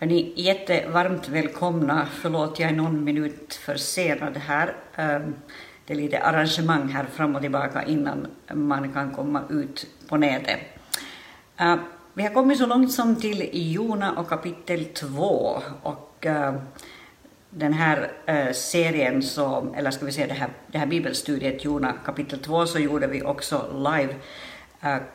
Hörni, jättevarmt välkomna. Förlåt, jag är någon minut försenad här. Ehm, det är lite arrangemang här fram och tillbaka innan man kan komma ut på nätet. Ehm, vi har kommit så långt som till Jona och kapitel 2 och ehm, den här eh, serien, så, eller ska vi säga det här, det här bibelstudiet Jona kapitel 2, så gjorde vi också live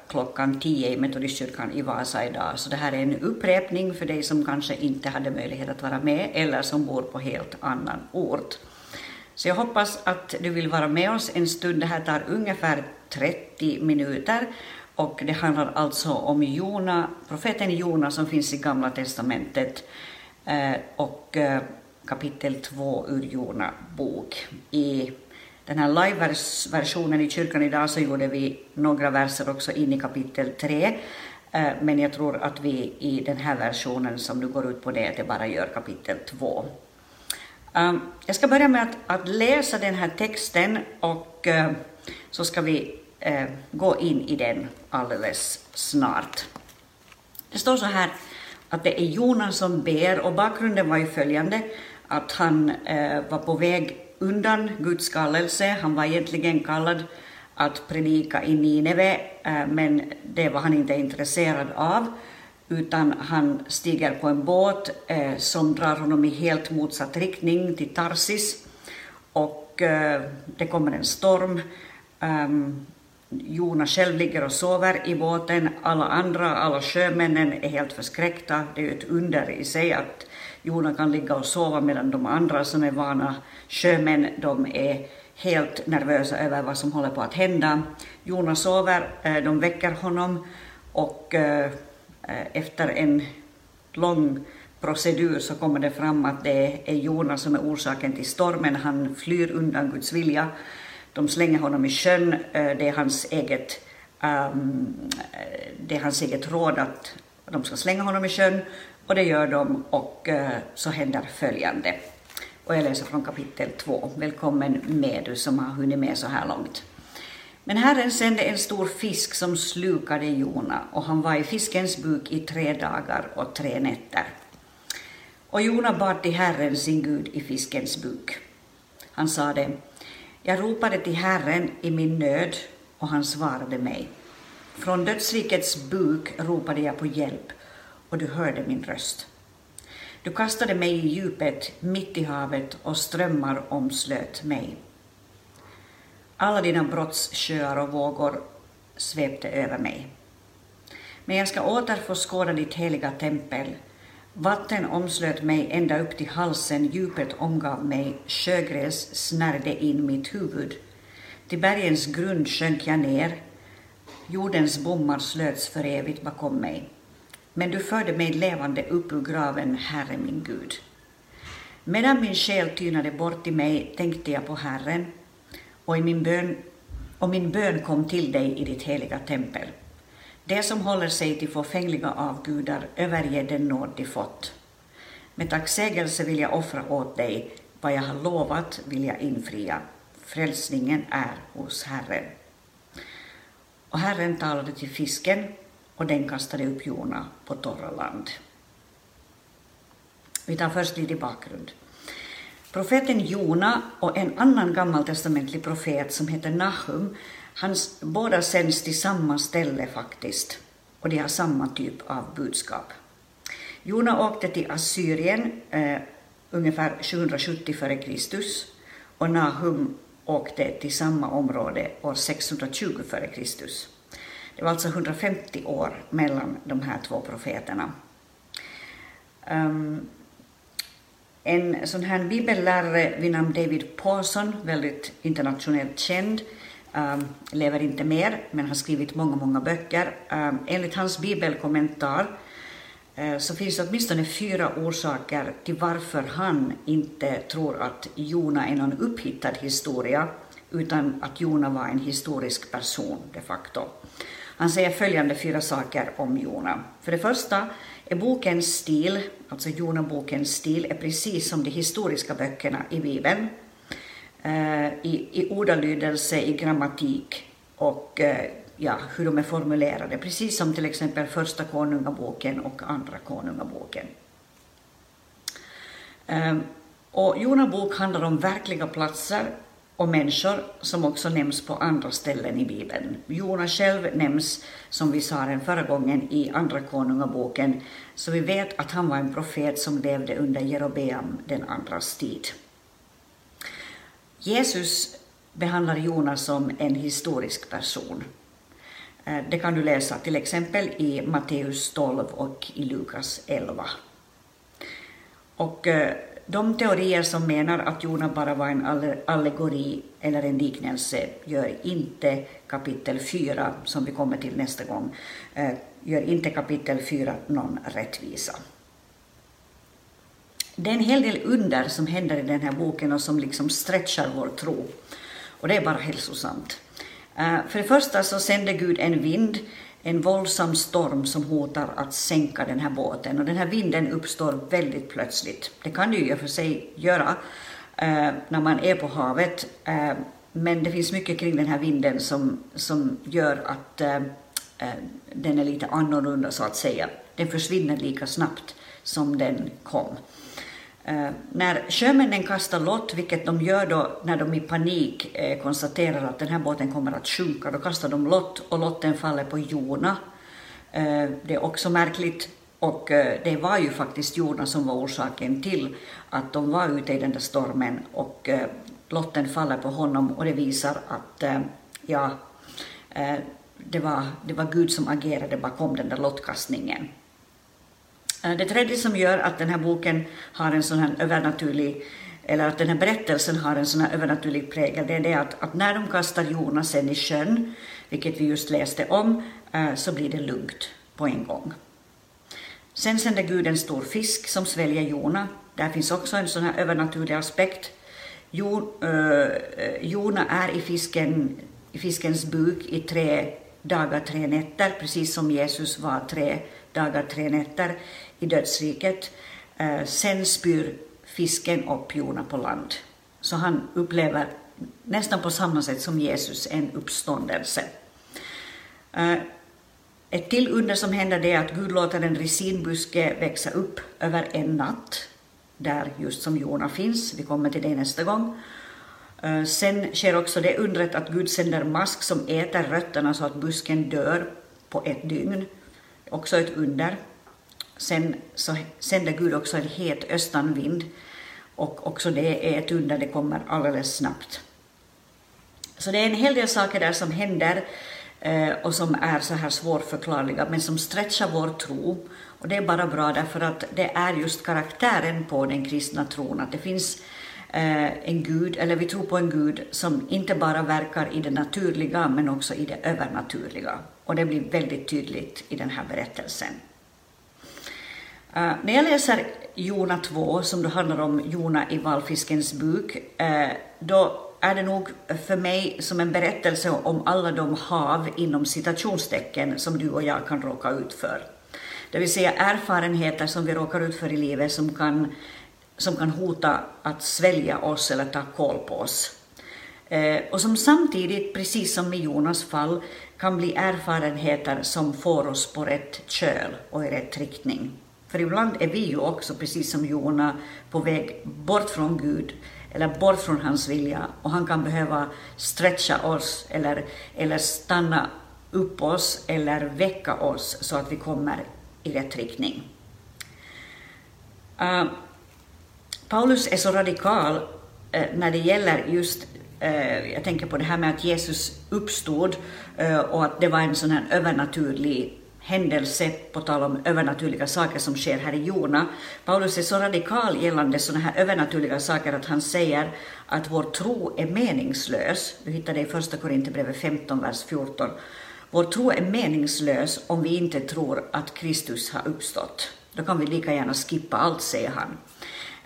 Klockan 10 i Metodistkyrkan i Vasa idag. Så det här är en upprepning för dig som kanske inte hade möjlighet att vara med eller som bor på helt annan ort. Så jag hoppas att du vill vara med oss en stund. Det här tar ungefär 30 minuter och det handlar alltså om Jona, profeten Jona som finns i Gamla Testamentet eh, och eh, kapitel 2 ur Jona bok. I den här live-versionen i kyrkan idag så gjorde vi några verser också in i kapitel 3. Eh, men jag tror att vi i den här versionen som nu går ut på det, det bara gör kapitel 2. Eh, jag ska börja med att, att läsa den här texten och eh, så ska vi gå in i den alldeles snart. Det står så här att det är Jonas som ber och bakgrunden var ju följande att han var på väg undan Guds kallelse. Han var egentligen kallad att predika i Nineve, eh, men det var han inte intresserad av, utan han stiger på en båt eh, som drar honom i helt motsatt riktning till Tarsis, och eh, det kommer en storm. Ehm, Jona själv ligger och sover i båten, alla andra, alla sjömännen är helt förskräckta. Det är ju ett under i sig att Jona kan ligga och sova medan de andra som är vana sjömän, de är helt nervösa över vad som håller på att hända. Jona sover, eh, de väcker honom och eh, efter en lång procedur så kommer det fram att det är Jona som är orsaken till stormen. Han flyr undan Guds vilja. De slänger honom i sjön. Eh, det är hans eget, um, det är hans eget råd att de ska slänga honom i sjön och det gör de och uh, så händer följande. Och jag läser från kapitel 2. Välkommen med du som har hunnit med så här långt. Men Herren sände en stor fisk som slukade Jona och han var i fiskens buk i tre dagar och tre nätter. Och Jona bad till Herren sin Gud i fiskens buk. Han sade, jag ropade till Herren i min nöd och han svarade mig. Från dödsrikets buk ropade jag på hjälp och du hörde min röst. Du kastade mig i djupet, mitt i havet, och strömmar omslöt mig. Alla dina brottssjöar och vågor svepte över mig. Men jag ska åter få skåda ditt heliga tempel. Vatten omslöt mig ända upp till halsen, djupet omgav mig, sjögräs snärde in mitt huvud. Till bergens grund sjönk jag ner, jordens bommar slöts för evigt bakom mig. Men du förde mig levande upp ur graven, Herre min Gud. Medan min själ tynade bort i mig tänkte jag på Herren, och, i min bön, och min bön kom till dig i ditt heliga tempel. De som håller sig till förfängliga avgudar överger den nåd de fått. Med tacksägelse vill jag offra åt dig, vad jag har lovat vill jag infria. Frälsningen är hos Herren. Och Herren talade till fisken, och den kastade upp Jona på torra land. Vi tar först lite bakgrund. Profeten Jona och en annan gammaltestamentlig profet som heter Nahum, hans båda sänds till samma ställe faktiskt, och de har samma typ av budskap. Jona åkte till Assyrien eh, ungefär 770 f.Kr. och Nahum åkte till samma område år 620 f.Kr. Det var alltså 150 år mellan de här två profeterna. Um, en sån här bibellärare vid namn David Pawson, väldigt internationellt känd, um, lever inte mer, men har skrivit många, många böcker. Um, enligt hans bibelkommentar uh, så finns det åtminstone fyra orsaker till varför han inte tror att Jona är någon upphittad historia, utan att Jona var en historisk person de facto. Han säger följande fyra saker om Jona. För det första är bokens stil, alltså Jona-bokens stil, är precis som de historiska böckerna i Bibeln. Eh, I, I ordalydelse, i grammatik och eh, ja, hur de är formulerade, precis som till exempel Första Konungaboken och Andra Konungaboken. Ehm, och Jona bok handlar om verkliga platser och människor som också nämns på andra ställen i Bibeln. Jona själv nämns, som vi sa den förra gången, i Andra Konungaboken, så vi vet att han var en profet som levde under Jerobeam den andras tid. Jesus behandlar Jona som en historisk person. Eh, det kan du läsa till exempel i Matteus 12 och i Lukas 11. Och eh, de teorier som menar att Jona bara var en allegori eller en liknelse gör inte kapitel 4, som vi kommer till nästa gång, eh, gör inte kapitel 4 någon rättvisa. Det är en hel del under som händer i den här boken och som liksom stretchar vår tro. Och det är bara hälsosamt. Eh, för det första så sänder Gud en vind, en våldsam storm som hotar att sänka den här båten. Och den här vinden uppstår väldigt plötsligt. Det kan det ju i och för sig göra eh, när man är på havet. Eh, men det finns mycket kring den här vinden som, som gör att den är lite annorlunda så att säga. Den försvinner lika snabbt som den kom. Eh, när sjömännen kastar lott, vilket de gör då när de i panik eh, konstaterar att den här båten kommer att sjunka, då kastar de lott och lotten faller på Jona. Eh, det är också märkligt och eh, det var ju faktiskt Jona som var orsaken till att de var ute i den där stormen och eh, lotten faller på honom och det visar att eh, ja, det, var, det var Gud som agerade bakom den där lottkastningen. Eh, det tredje som gör att den här boken har en sån här övernaturlig eller att den här berättelsen har en sån här övernaturlig prägel, det är det att, att när de kastar Jonasen i sjön, vilket vi just läste om, eh, så blir det lugnt på en gång. Sen sänder Gud en stor fisk som sväljer Jona. Där finns också en sån här övernaturlig aspekt. Jo, eh, Jona är i, fisken, i fiskens buk i tre dagar, tre nätter, precis som Jesus var tre dagar, tre nätter i dödsriket. Eh, sen spyr fisken upp Jona på land. Så han upplever nästan på samma sätt som Jesus en uppståndelse. Eh, ett till under som händer är att Gud låter en resinbuske växa upp över en natt, där just som Jona finns. Vi kommer till det nästa gång. Eh, sen sker också det undret att Gud sänder mask som äter rötterna så att busken dör på ett dygn. Också ett under. Sen så sänder Gud också en het östanvind och också det är ett under, det kommer alldeles snabbt. Så det är en hel del saker där som händer eh, och som är så här svårförklarliga men som stretchar vår tro. Och det är bara bra därför att det är just karaktären på den kristna tron, att det finns eh, en Gud, eller vi tror på en Gud som inte bara verkar i det naturliga men också i det övernaturliga. Och det blir väldigt tydligt i den här berättelsen. Uh, när jag läser Jona 2, som då handlar om Jona i valfiskens buk, uh, då är det nog för mig som en berättelse om alla de hav inom citationstecken som du och jag kan råka ut för. Det vill säga erfarenheter som vi råkar ut för i livet som kan, som kan hota att svälja oss eller ta koll på oss. Eh, och som samtidigt, precis som i Jonas fall, kan bli erfarenheter som får oss på rätt köl och i rätt riktning. För ibland är vi ju också, precis som Jona, på väg bort från Gud eller bort från hans vilja och han kan behöva stretcha oss eller, eller stanna upp oss eller väcka oss så att vi kommer i rätt riktning. Uh, Paulus är så radikal uh, när det gäller just uh, jag tänker på det här med att Jesus uppstod och att det var en sån här övernaturlig händelse, på tal om övernaturliga saker som sker här i Jona. Paulus är så radikal gällande sådana här övernaturliga saker att han säger att vår tro är meningslös. Du hittar det i Första Korinthierbrevet 15, vers 14. Vår tro är meningslös om vi inte tror att Kristus har uppstått. Då kan vi lika gärna skippa allt, säger han.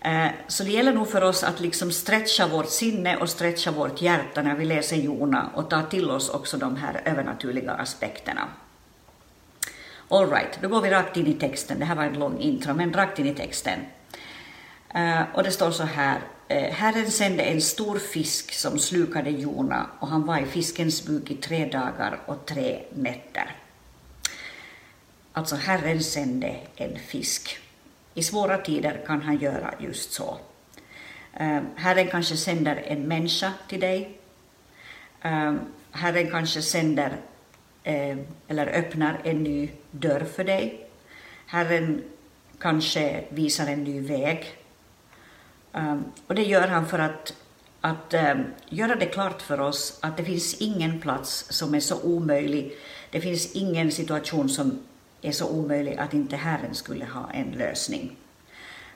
Eh, så det gäller nog för oss att liksom stretcha vårt sinne och stretcha vårt hjärta när vi läser Jona och ta till oss också de här övernaturliga aspekterna. All right, då går vi rakt in i texten. Det här var en lång intro, men rakt in i texten. Uh, och det står så här. Uh, Herren sände en stor fisk som slukade Jona och han var i fiskens buk i tre dagar och tre nätter. Alltså Herren sände en fisk. i svåra tider kan han göra just så. Eh, Herren kanske sänder en människa till dig. Herren kanske sänder Eh, eller öppnar en ny dörr för dig. Herren kanske visar en ny väg. Ehm, och det gör han för att, att ehm, göra det klart för oss att det finns ingen plats som är så omöjlig. Det finns ingen situation som är så omöjlig att inte Herren skulle ha en lösning.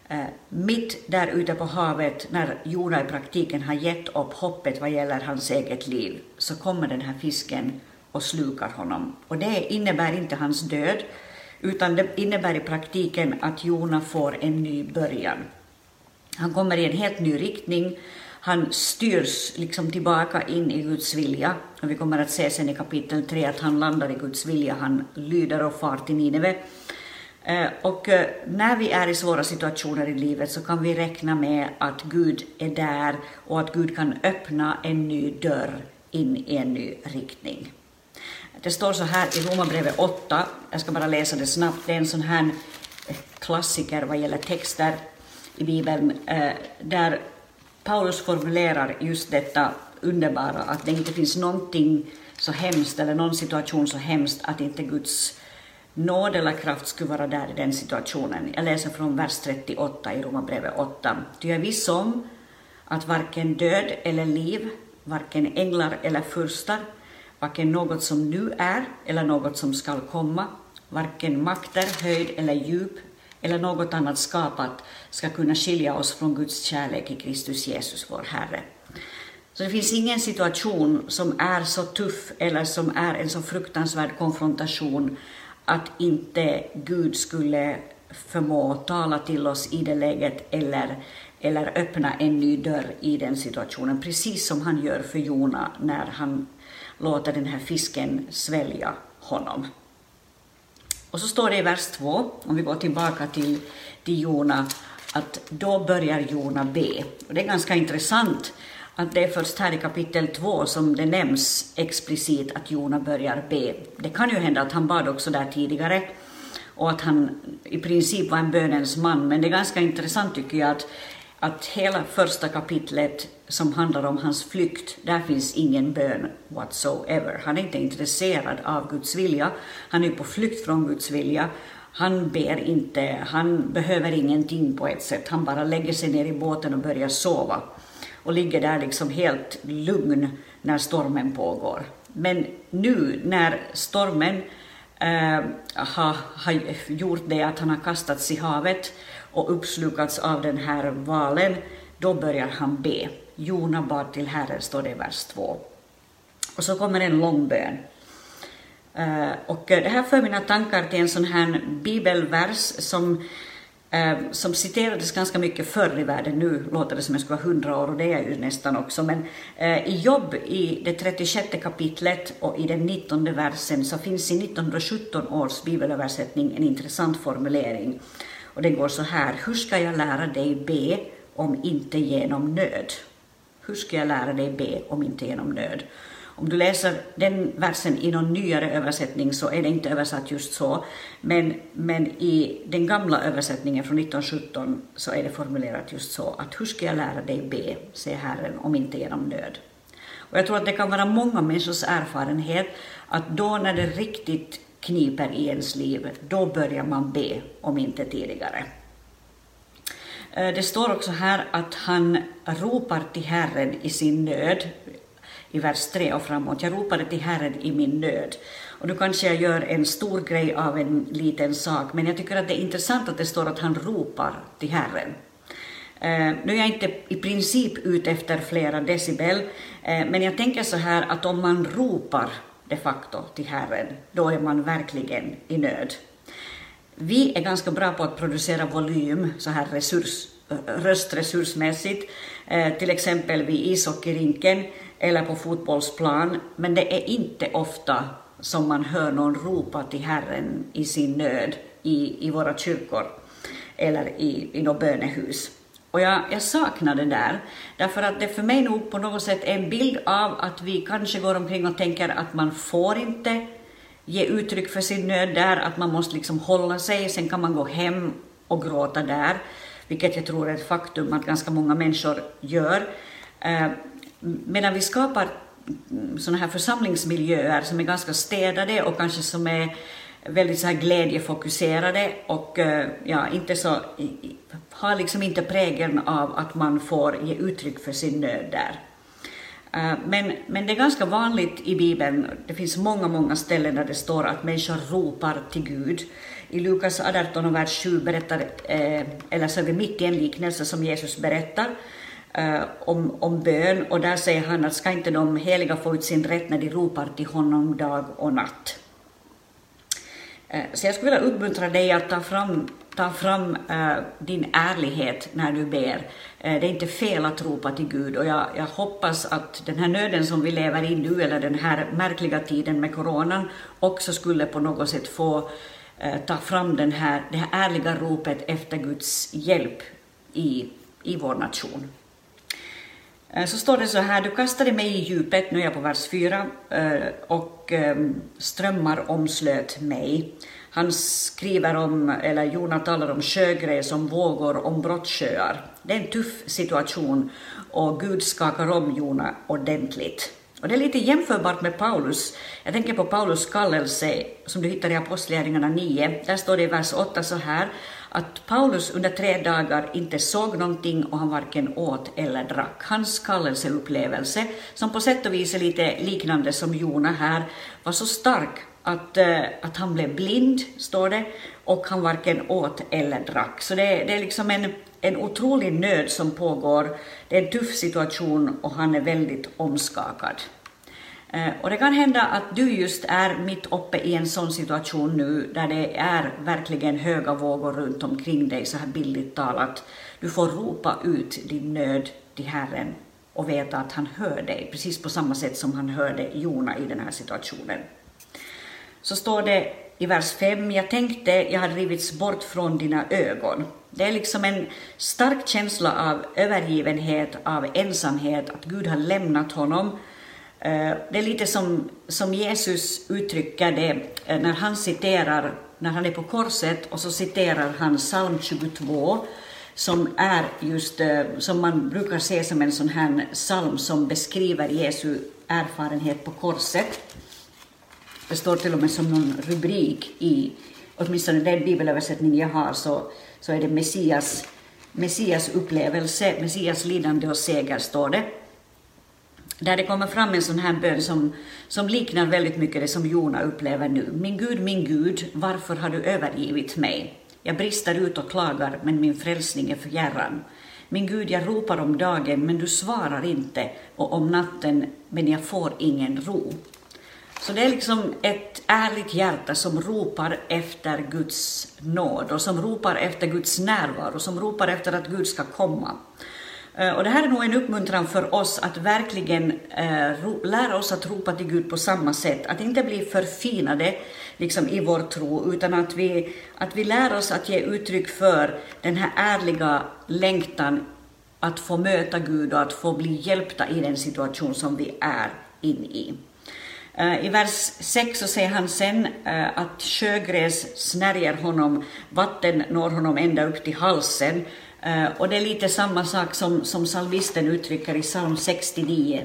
Ehm, mitt där ute på havet, när Jona i praktiken har gett upp hoppet vad gäller hans eget liv, så kommer den här fisken och slukar honom. Och det innebär inte hans död, utan det innebär i praktiken att Jona får en ny början. Han kommer i en helt ny riktning, han styrs liksom tillbaka in i Guds vilja. Och vi kommer att se sen i kapitel 3 att han landar i Guds vilja, han lyder och far till Nineve. Eh, och eh, när vi är i svåra situationer i livet så kan vi räkna med att Gud är där och att Gud kan öppna en ny dörr in i en ny riktning. Det står så här i Romarbrevet 8, jag ska bara läsa det snabbt, det är en sån här eh, klassiker vad gäller texter i Bibeln, eh, där Paulus formulerar just detta underbara att det inte finns någonting så hemskt eller någon situation så hemskt att inte Guds nåd eller kraft skulle vara där i den situationen. Jag läser från vers 38 i Romarbrevet 8. Ty jag är viss om att varken död eller liv, varken änglar eller furstar, varken något som nu är eller något som skall komma, varken makter, höjd eller djup eller något annat skapat ska kunna skilja oss från Guds kärlek i Kristus Jesus, vår Herre. Så det finns ingen situation som är så tuff eller som är en så fruktansvärd konfrontation att inte Gud skulle förmå tala till oss i det läget eller, eller öppna en ny dörr i den situationen, precis som han gör för Jona när han låter den här fisken svälja honom. Och så står det i vers 2, om vi går tillbaka till, till Jona, att då börjar Jona be. Och det är ganska intressant att det är först här i kapitel 2 som det nämns explicit att Jona börjar be. Det kan ju hända att han bad också där tidigare och att han i princip var en bönens man, men det är ganska intressant tycker jag att, att hela första kapitlet som handlar om hans flykt, där finns ingen bön whatsoever. Han är inte intresserad av Guds vilja, han är på flykt från Guds vilja. Han ber inte, han behöver ingenting på ett sätt, han bara lägger sig ner i båten och börjar sova och ligger där liksom helt lugn när stormen pågår. Men nu när stormen äh, har, har gjort det att han har kastats i havet och uppslukats av den här valen, då börjar han be. Jona bad till Herren, står det i vers 2. Och så kommer en lång bön. Eh, och det här för mina tankar till en sån här bibelvers som eh, som citerades ganska mycket förr i världen. Nu låter det som jag skulle vara hundra år och det är jag ju nästan också. Men eh, i Jobb i det 36 kapitlet och i den 19 versen så finns i 1917 års bibelöversättning en intressant formulering. Och den går så här. Hur ska jag lära dig be om inte genom nöd? Hur ska jag lära dig be om inte genom nöd? Om du läser den versen i någon nyare översättning så är det inte översatt just så, men, men i den gamla översättningen från 1917 så är det formulerat just så att hur ska jag lära dig be, säger Herren, om inte genom nöd. Och jag tror att det kan vara många människors erfarenhet att då när det riktigt kniper i ens liv, då börjar man be, om inte tidigare. Eh, det står också här att han ropar till Herren i sin nöd i vers 3 och framåt. Jag ropade till Herren i min nöd. Och nu kanske jag gör en stor grej av en liten sak, men jag tycker att det är intressant att det står att han ropar till Herren. Uh, nu är jag inte i princip ute efter flera decibel, uh, men jag tänker så här att om man ropar de facto till Herren, då är man verkligen i nöd. Vi är ganska bra på att producera volym, så här resurs, röstresursmässigt, eh, till exempel vid ishockeyrinken eller på fotbollsplan, men det är inte ofta som man hör någon ropa till Herren i sin nöd i, i våra kyrkor eller i, i något bönehus. Och jag, jag saknar det där, därför att det för mig nog på något sätt är en bild av att vi kanske går omkring och tänker att man får inte ge uttryck för sin nöd där, att man måste liksom hålla sig, sen kan man gå hem och gråta där, vilket jag tror är ett faktum att ganska många människor gör. Eh, medan vi skapar mm, sådana här församlingsmiljöer som är ganska städade och kanske som är väldigt så här glädjefokuserade och eh, ja, inte så, har liksom inte prägeln av att man får ge uttryck för sin nöd där. Eh, men, men det är ganska vanligt i Bibeln, det finns många, många ställen där det står att människor ropar till Gud. I Lukas 18 och vers 7 berättar, eh, eller så är vi mitt i en liknelse som Jesus berättar, om, om bön och där säger han att ska inte de heliga få ut sin rätt när de ropar till honom dag och natt. Eh, så jag skulle vilja uppmuntra dig att ta fram, ta fram uh, din ärlighet när du ber. Uh, det är inte fel att ropa till Gud och jag, jag, hoppas att den här nöden som vi lever i nu, eller den här märkliga tiden med coronan, också skulle på något sätt få uh, ta fram den här, det här ärliga ropet efter Guds hjälp i, i vår nation. Så står det så här, du kastade mig i djupet, nu är jag på vers 4, och och strömmar omslöt mig. Han skriver om, eller Jona talar om sjögräs, om vågor, om brottsjöar. Det är en tuff situation och Gud skakar om Jona ordentligt. Och det är lite jämförbart med Paulus. Jag tänker på Paulus kallelse som du hittar i Apostlagärningarna 9. Där står det i vers 8 så här att Paulus under tre dagar inte såg någonting och han varken åt eller drack. Hans kallelseupplevelse, som på sätt och vis är lite liknande som Jona här, var så stark att, eh, att han blev blind, står det, och han varken åt eller drack. Så det, det är liksom en, en otrolig nöd som pågår. Det är en tuff situation och han är väldigt omskakad. Eh, och det kan hända att du just är mitt uppe i en sån situation nu där det är verkligen höga vågor runt omkring dig, så här billigt talat. Du får ropa ut din nöd till Herren och veta att han hör dig, precis på samma sätt som han hörde Jona i den här situationen. Så står det i vers 5, jag tänkte jag har drivits bort från dina ögon. Det är liksom en stark känsla av övergivenhet, av ensamhet, att Gud har lämnat honom Eh, det är lite som, som Jesus uttrycker det eh, när han citerar, när han är på korset och så citerar han psalm 22 som är just, eh, som man brukar se som en sån här psalm som beskriver Jesu erfarenhet på korset. Det står till och med som någon rubrik i, åtminstone den bibelöversättning jag har, så, så är det Messias, Messias upplevelse, Messias lidande och seger, står det där det kommer fram en sån här bön som, som liknar väldigt mycket det som Jona upplever nu. Min Gud, min Gud, varför har du övergivit mig? Jag brister ut och klagar, men min frälsning är fjärran. Min Gud, jag ropar om dagen, men du svarar inte, och om natten, men jag får ingen ro. Så det är liksom ett ärligt hjärta som ropar efter Guds nåd och som ropar efter Guds närvaro, som ropar efter att Gud ska komma. Eh, och det här är nog en uppmuntran för oss att verkligen eh, lära oss att ropa till Gud på samma sätt, att inte bli förfinade liksom, i vår tro, utan att vi, att vi lär oss att ge uttryck för den här ärliga längtan att få möta Gud och att få bli hjälpta i den situation som vi är in i. Eh, I vers 6 så säger han sen eh, att sjögräs snärjer honom, vatten når honom ända upp till halsen, eh, och det är lite samma sak som, som salvisten uttrycker i psalm 69,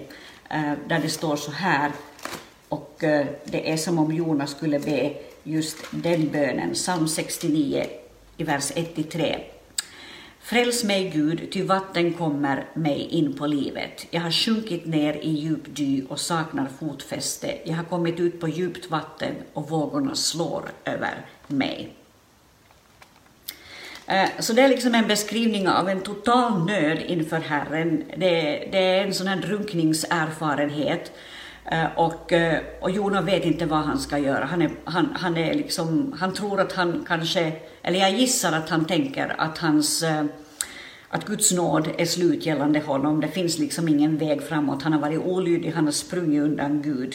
där det står så här, och det är som om Jonas skulle be just den bönen, psalm 69 i vers 1-3. Fräls mig Gud, ty vatten kommer mig in på livet. Jag har sjunkit ner i djup dy och saknar fotfäste. Jag har kommit ut på djupt vatten och vågorna slår över mig. Eh, så det är liksom en beskrivning av en total nöd inför Herren. Det, det är en sån här drunkningserfarenhet. Eh, och, eh, och Jona vet inte vad han ska göra. Han, är, han, han, är liksom, han tror att han kanske, eller jag gissar att han tänker att hans eh, att Guds nåd är slut gällande honom. Det finns liksom ingen väg framåt. Han har varit olydig, han har sprungit undan Gud.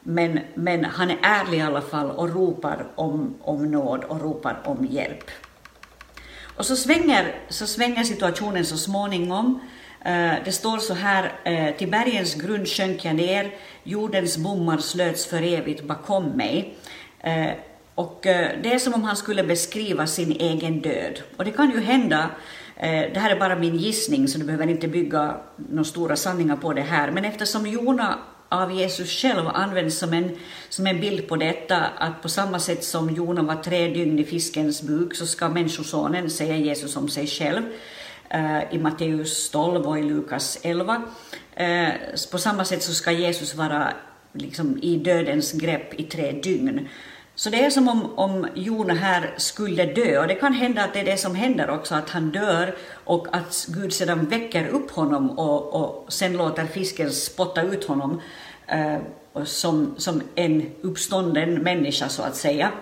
Men, men han är ärlig i alla fall och ropar om, om nåd och ropar om hjälp. Och så svänger, så svänger situationen så småningom. Eh, det står så här, eh, till bergens grund sjönk jag ner, jordens bommar slöts för evigt bakom mig. Och eh, det är som om han skulle beskriva sin egen död. Och det kan ju hända, eh, det här är bara min gissning så du behöver inte bygga några stora sanningar på det här, men eftersom Jona av Jesus själv används som en, som en bild på detta, att på samma sätt som Jona var tre dygn i fiskens buk så ska Människosonen, säger Jesus om sig själv, eh, i Matteus 12 och i Lukas 11. På samma sätt så ska Jesus vara liksom, i dödens grepp i tre dygn. Så det är som om, om Jona här skulle dö, och det kan hända att det är det som händer också, att han dör och att Gud sedan väcker upp honom och, och sen låter fisken spotta ut honom eh, som, som en uppstånden människa så att säga.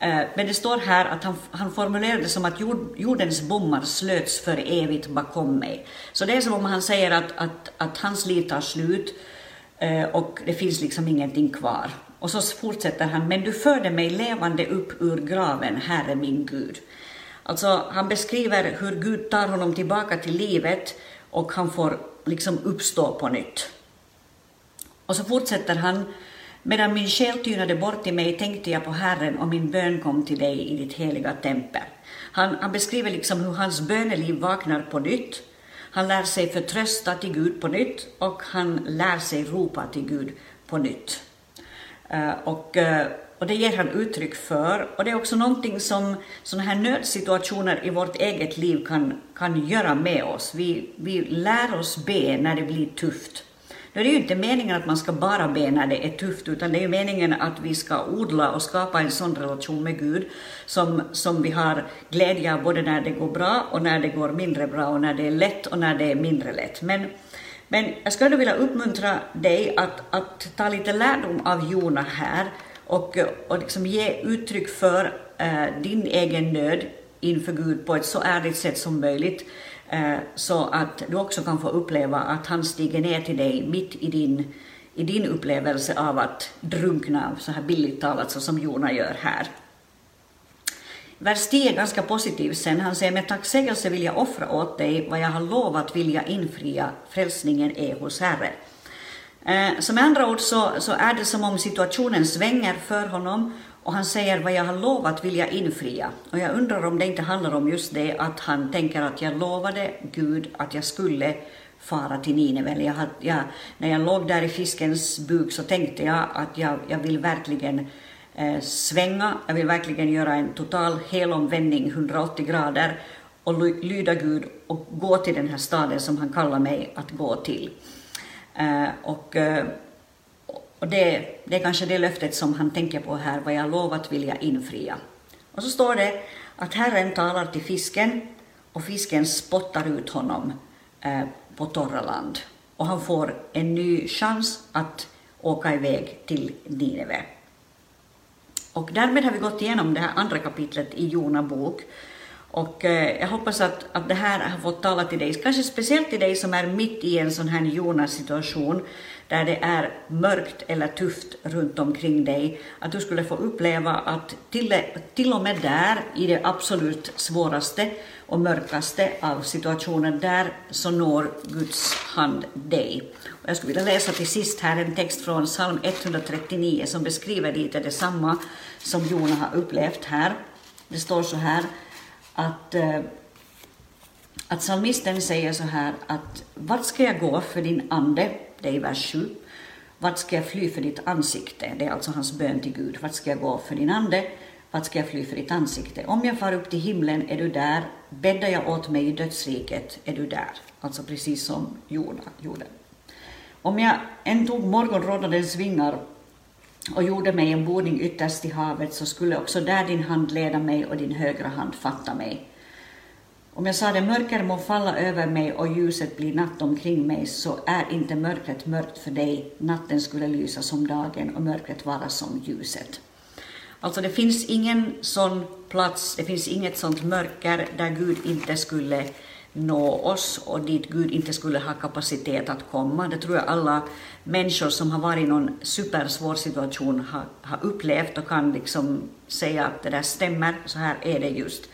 Eh, men det står här att han, han formulerade det som att jord, jordens bommar slöts för evigt bakom mig. Så det är som om han säger att, att, att hans liv tar slut eh, och det finns liksom ingenting kvar. Och så fortsätter han, men du förde mig levande upp ur graven, Herre min Gud. Alltså, han beskriver hur Gud tar honom tillbaka till livet och han får liksom uppstå på nytt. Och så fortsätter han, medan min själ tynade bort i mig tänkte jag på Herren och min bön kom till dig i ditt heliga tempel. Han, han beskriver liksom hur hans böneliv vaknar på nytt. Han lär sig förtrösta till Gud på nytt och han lär sig ropa till Gud på nytt. Eh, och, eh, och det ger han uttryck för. Och det är också någonting som sådana här nödsituationer i vårt eget liv kan, kan göra med oss. Vi, vi lär oss be när det blir tufft. Nu är det ju inte meningen att man ska bara be när det är tufft, utan det är ju meningen att vi ska odla och skapa en sån relation med Gud som, som vi har glädje av både när det går bra och när det går mindre bra och när det är lätt och när det är mindre lätt. Men men jag skulle vilja uppmuntra dig att, att ta lite lärdom av Jona här och, och liksom ge uttryck för eh, din egen nöd inför Gud på ett så ärligt sätt som möjligt eh, så att du också kan få uppleva att han stiger ner till dig mitt i din, i din upplevelse av att drunkna, så här billigt talat, så som Jona gör här. Vers 10 är ganska positiv sen. Han säger med tacksägelse vill jag offra åt dig vad jag har lovat vill jag infria. Frälsningen är hos Herren. Eh, så med andra ord så, så är det som om situationen svänger för honom och han säger vad jag har lovat vill jag infria. Och jag undrar om det inte handlar om just det att han tänker att jag lovade Gud att jag skulle fara till Nineve. Jag, jag, när jag låg där i fiskens buk så tänkte jag att jag, jag vill verkligen eh, Eh, svänga. Jag vill verkligen göra en total helomvändning 180 grader och lyda Gud och gå till den här staden som han kallar mig att gå till. Eh, och, eh, och det, det är kanske det löftet som han tänker på här, vad jag lovat vill jag infria. Och så står det att Herren talar till fisken och fisken spottar ut honom eh, på torra land. Och han får en ny chans att åka iväg till Nineve. Och därmed har vi gått igenom det här andra kapitlet i Jona bok. Och eh, jag hoppas att, att det här har fått tala till dig, kanske speciellt till dig som är mitt i en sån här Jonas-situation, där det är mörkt eller tufft runt omkring dig, att du skulle få uppleva att till, till och med där, i det absolut svåraste och mörkaste av situationen, där så når Guds hand dig. Jag skulle vilja läsa till sist här en text från psalm 139 som beskriver lite detsamma som Jona har upplevt här. Det står så här att, eh, att psalmisten säger så här att vart ska jag gå för din ande? Det är i vers 7. Vart ska jag fly för ditt ansikte? Det är alltså hans bön till Gud. Vart ska jag gå för din ande? Vart ska jag fly för ditt ansikte? Om jag far upp till himlen är du där. Bäddar jag åt mig i dödsriket är du där. Alltså precis som Jona gjorde. Om jag än tog morgonrodnadens vingar och gjorde mig en boning ytterst i havet så skulle också där din hand leda mig och din högra hand fatta mig. Om jag sade mörker må falla över mig och ljuset bli natt omkring mig så är inte mörkret mörkt för dig. Natten skulle lysa som dagen och mörkret vara som ljuset. Alltså det finns ingen sån plats, det finns inget sånt mörker där Gud inte skulle nå oss och dit Gud inte skulle ha kapacitet att komma. Det tror jag alla människor som har varit i någon supersvår situation har, har upplevt och kan liksom säga att det där stämmer, så här är det just.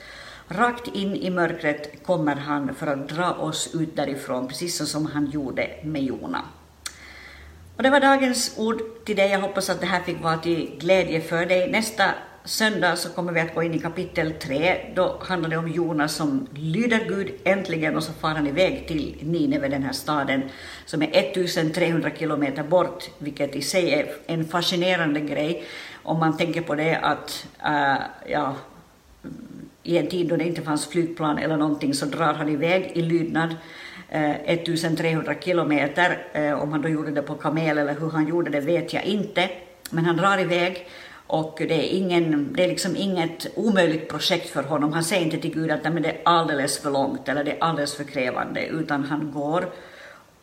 Rakt in i mörkret kommer han för att dra oss ut därifrån, precis som han gjorde med Jona. Och det var dagens ord till dig. Jag hoppas att det här fick vara till glädje för dig. Nästa söndag så kommer vi att gå in i kapitel 3. Då handlar det om Jonas som lyder Gud äntligen och så far han iväg till Nineve, den här staden som är 1300 kilometer bort, vilket i sig är en fascinerande grej om man tänker på det att äh, ja, i en tid då det inte fanns flygplan eller någonting så drar han iväg i lydnad äh, 1300 kilometer. Äh, om han då gjorde det på kamel eller hur han gjorde det vet jag inte. Men han drar iväg och det är, ingen, det är liksom inget omöjligt projekt för honom. Han säger inte till Gud att det är alldeles för långt eller det är alldeles för krävande, utan han går,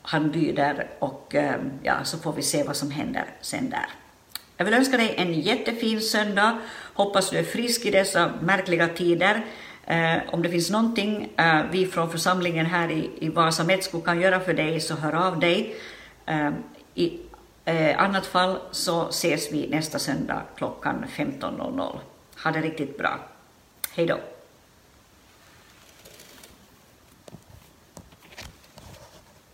han lyder och eh, ja, så får vi se vad som händer sen där. Jag vill önska dig en jättefin söndag. Hoppas du är frisk i dessa märkliga tider. Eh, om det finns någonting eh, vi från församlingen här i, i Vasa Metsko kan göra för dig så hör av dig. Eh, I eh, annat fall så ses vi nästa söndag klockan 15.00. Ha det riktigt bra. Hej då!